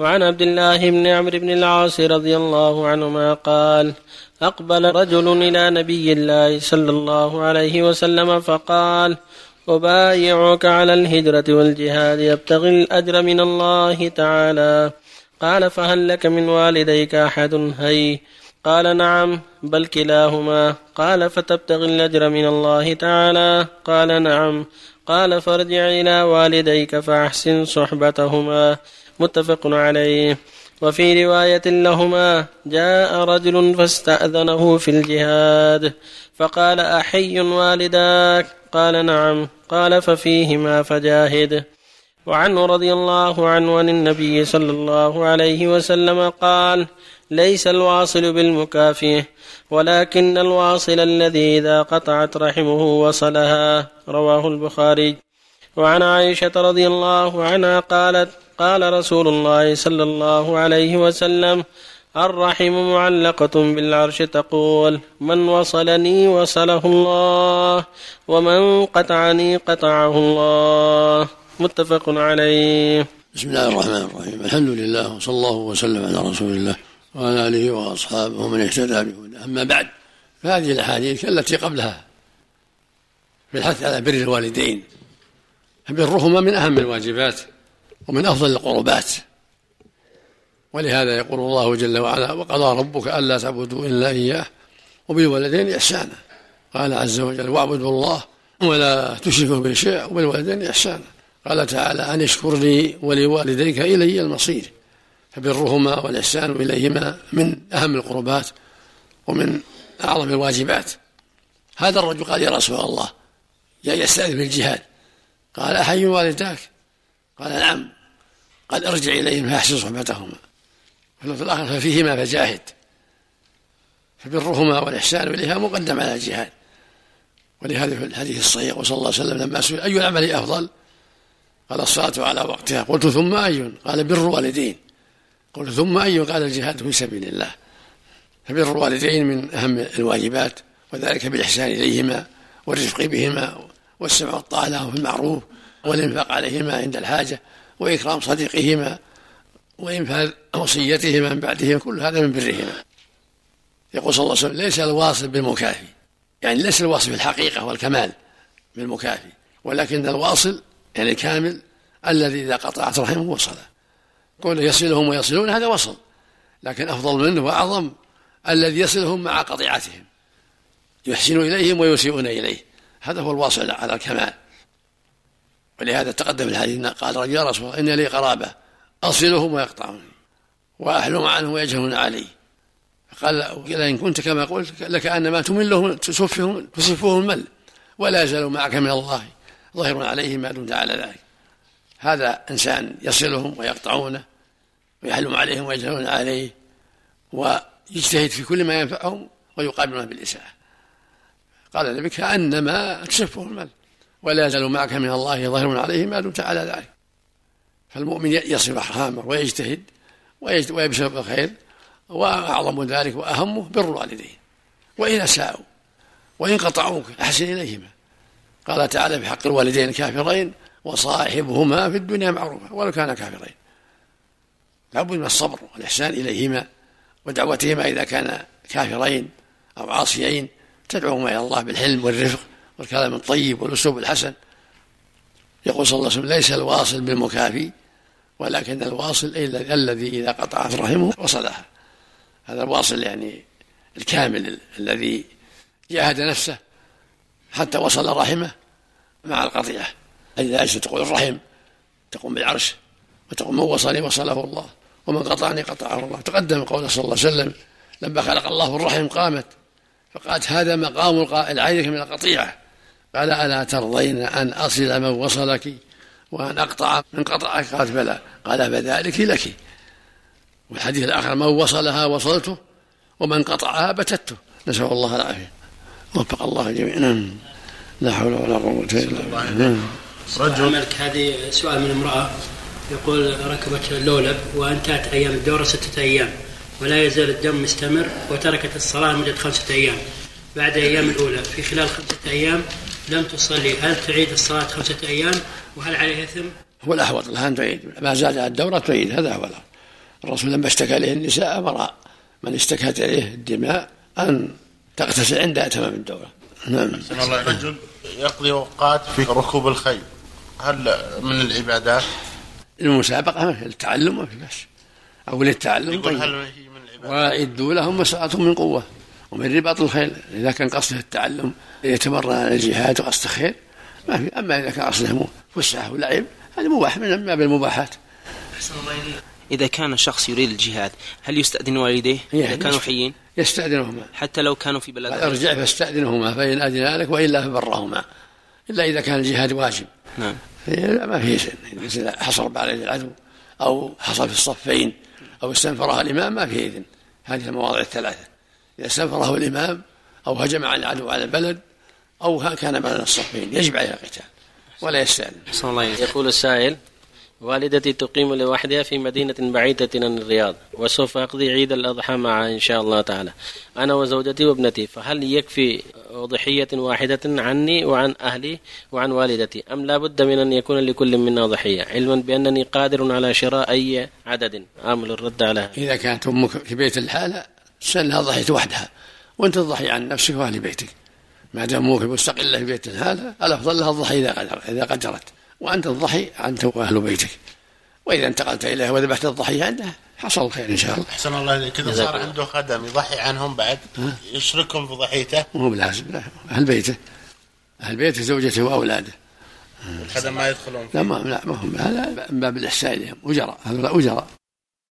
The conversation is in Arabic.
وعن عبد الله بن عمرو بن العاص رضي الله عنهما قال أقبل رجل إلى نبي الله صلى الله عليه وسلم فقال أبايعك على الهجرة والجهاد يبتغي الأجر من الله تعالى. قال فهل لك من والديك أحد؟ هي. قال نعم بل كلاهما. قال فتبتغي الأجر من الله تعالى؟ قال نعم. قال فارجع إلى والديك فأحسن صحبتهما. متفق عليه. وفي رواية لهما جاء رجل فاستأذنه في الجهاد فقال أحي والداك؟ قال نعم. قال ففيهما فجاهد. وعنه رضي الله عنه عن النبي صلى الله عليه وسلم قال ليس الواصل بالمكافئ ولكن الواصل الذي إذا قطعت رحمه وصلها. رواه البخاري. وعن عائشة رضي الله عنها قالت قال رسول الله صلى الله عليه وسلم الرحم معلقة بالعرش تقول من وصلني وصله الله ومن قطعني قطعه الله. متفق عليه. بسم الله الرحمن الرحيم. الحمد لله وصلى الله وسلم على رسول الله وعلى آله وأصحابه ومن اهتدى بهداه. أما بعد فهذه الأحاديث التي قبلها في الحث على بر الوالدين فبرهما من أهم الواجبات. ومن أفضل القربات. ولهذا يقول الله جل وعلا وقضى ربك ألا تعبدوا إلا إياه وبالوالدين إحسانا قال عز وجل واعبدوا الله ولا تشركوا به شيئا وبالوالدين إحسانا قال تعالى أن اشكر لي ولوالديك إلي المصير فبرهما والإحسان إليهما من أهم القربات ومن أعظم الواجبات هذا الرجل قال يا رسول الله يا يستأذن بالجهاد قال أحي والداك؟ قال نعم. قال ارجع إليهم فأحسن صحبتهما. في الآخر ففيهما فجاهد. فبرهما والإحسان إليها مقدم على الجهاد. ولهذا في الحديث الصحيح وصلى الله عليه وسلم لما سئل أي العمل أفضل؟ قال الصلاة على وقتها. قلت ثم أي؟ قال بر والدين قلت ثم أي؟ قال الجهاد في سبيل الله. فبر الوالدين من أهم الواجبات وذلك بالإحسان إليهما والرفق بهما والسمع والطاعة لهم في المعروف. والإنفاق عليهما عند الحاجة وإكرام صديقهما وإنفاذ وصيتهما من بعدهما كل هذا من برهما. يقول صلى الله عليه وسلم ليس الواصل بالمكافي. يعني ليس الواصل بالحقيقة والكمال بالمكافي ولكن الواصل يعني الكامل الذي إذا قطعت رحمه وصله. قوله يصلهم ويصلون هذا وصل لكن أفضل منه وأعظم الذي يصلهم مع قطيعتهم يحسن إليهم ويسيئون إليه. هذا هو الواصل على الكمال. ولهذا تقدم الحديث قال رجل يا رسول الله إن لي قرابة أصلهم ويقطعوني وأحلم عنهم ويجهلون علي. فقال إن كنت كما قلت لكأنما تملهم تسفهم تسفهم المل ولا يزال معك من الله ظاهر عليه ما دمت على ذلك. هذا إنسان يصلهم ويقطعونه ويحلم عليهم ويجهلون عليه ويجتهد في كل ما ينفعهم ويقابلونه بالإساءة. قال النبي كأنما تسفه المال ولا يزال معك من الله ظاهر عليه ما دمت على ذلك. فالمؤمن يصل أرحامه ويجتهد ويبشر بالخير وأعظم ذلك وأهمه بر الوالدين. وإن أساءوا وإن قطعوك أحسن إليهما. قال تعالى بحق الوالدين الكافرين وصاحبهما في الدنيا معروفة ولو كان كافرين. لابد من الصبر والإحسان إليهما ودعوتهما إذا كان كافرين أو عاصيين تدعوهما إلى الله بالحلم والرفق والكلام الطيب والأسلوب الحسن. يقول صلى الله عليه وسلم ليس الواصل بالمكافي ولكن الواصل الذي إذا قطعت رحمه وصلها هذا الواصل يعني الكامل الذي جاهد نفسه حتى وصل رحمه مع القطيعة. إذا أجلس تقول الرحم تقوم بالعرش وتقول من وصلني وصله الله ومن قطعني قطعه الله. تقدم قول صلى الله عليه وسلم لما خلق الله الرحم قامت فقالت هذا مقام العينك من القطيعة. قال ألا ترضين أن أصل من وصلك وأن أقطع من قطعك؟ قالت بلى. قال فذلك لك. والحديث الآخر من وصلها وصلته ومن قطعها بتته. نسأل الله العافية. وفق الله جميعا. لا حول ولا قوة إلا بالله. رجل. عملك هذه سؤال من امرأة يقول ركبت اللولب وأنتهت أيام الدورة ستة أيام ولا يزال الدم مستمر وتركت الصلاة مدة خمسة أيام. بعد أيام الأولى في خلال خمسة أيام لم تصلي. هل تعيد الصلاة خمسة أيام؟ وهل عليها إثم؟ هو الأحوط لها أن تعيد. ما زاد الدورة تعيد. هذا هو الأحوط الرسول لما اشتكى إليه النساء أمر من اشتكت إليه الدماء أن تغتسل عند تمام الدورة. نعم. الله رجل يقضي أوقات في ركوب الخيل. هل من العبادات؟ المسابقة التعلم ما في بس أو للتعلم يقول طيب. هل هي من العبادات؟ واعدوا لهم ما من قوة. ومن رباط الخيل إذا كان قصده التعلم يتمرن على الجهاد وقصد خير ما في أما إذا كان قصده فسحة ولعب هذا مباح من باب المباحات إذا كان شخص يريد الجهاد هل يستأذن والديه؟ إذا كانوا حيين؟ يستأذنهما. حتى لو كانوا في بلد ارجع فاستأذنهما فإن أذن لك وإلا فبرهما. إلا إذا كان الجهاد واجب. نعم. ما في إذن حصل على العدو أو حصل في الصفين أو استنفرها الإمام ما في إذن. هذه المواضع الثلاثة. إذا استنفره الإمام أو هجم على العدو على البلد أو كان بين الصفين يجب عليه القتال ولا يستأذن يقول السائل والدتي تقيم لوحدها في مدينة بعيدة عن الرياض وسوف أقضي عيد الأضحى معها إن شاء الله تعالى. أنا وزوجتي وابنتي فهل يكفي أضحية واحدة عني وعن أهلي وعن والدتي؟ أم لا بد من أن يكون لكل منا ضحية؟ علما بأنني قادر على شراء أي عدد. آمل الرد على. إذا كانت أمك في بيت الحالة سنها ضحية وحدها. وأنت تضحي عن نفسك وأهل بيتك. ما دام أمك مستقلة في بيت الحالة الأفضل لها الضحية إذا قدرت إذا قدرت. وأنت تضحي أنت وأهل بيتك. وإذا انتقلت إليها وذبحت الضحية عندها حصل الخير إن شاء الله. أحسن الله إليك. إذا صار عنده خدم يضحي عنهم بعد يشركهم في ضحيته. مو بلازم. لا أهل بيته. أهل بيته زوجته وأولاده. الخدم ما يدخلون لا ما لا ما هم. هذا من باب الإحسان. إليهم أجراء هذول أجراء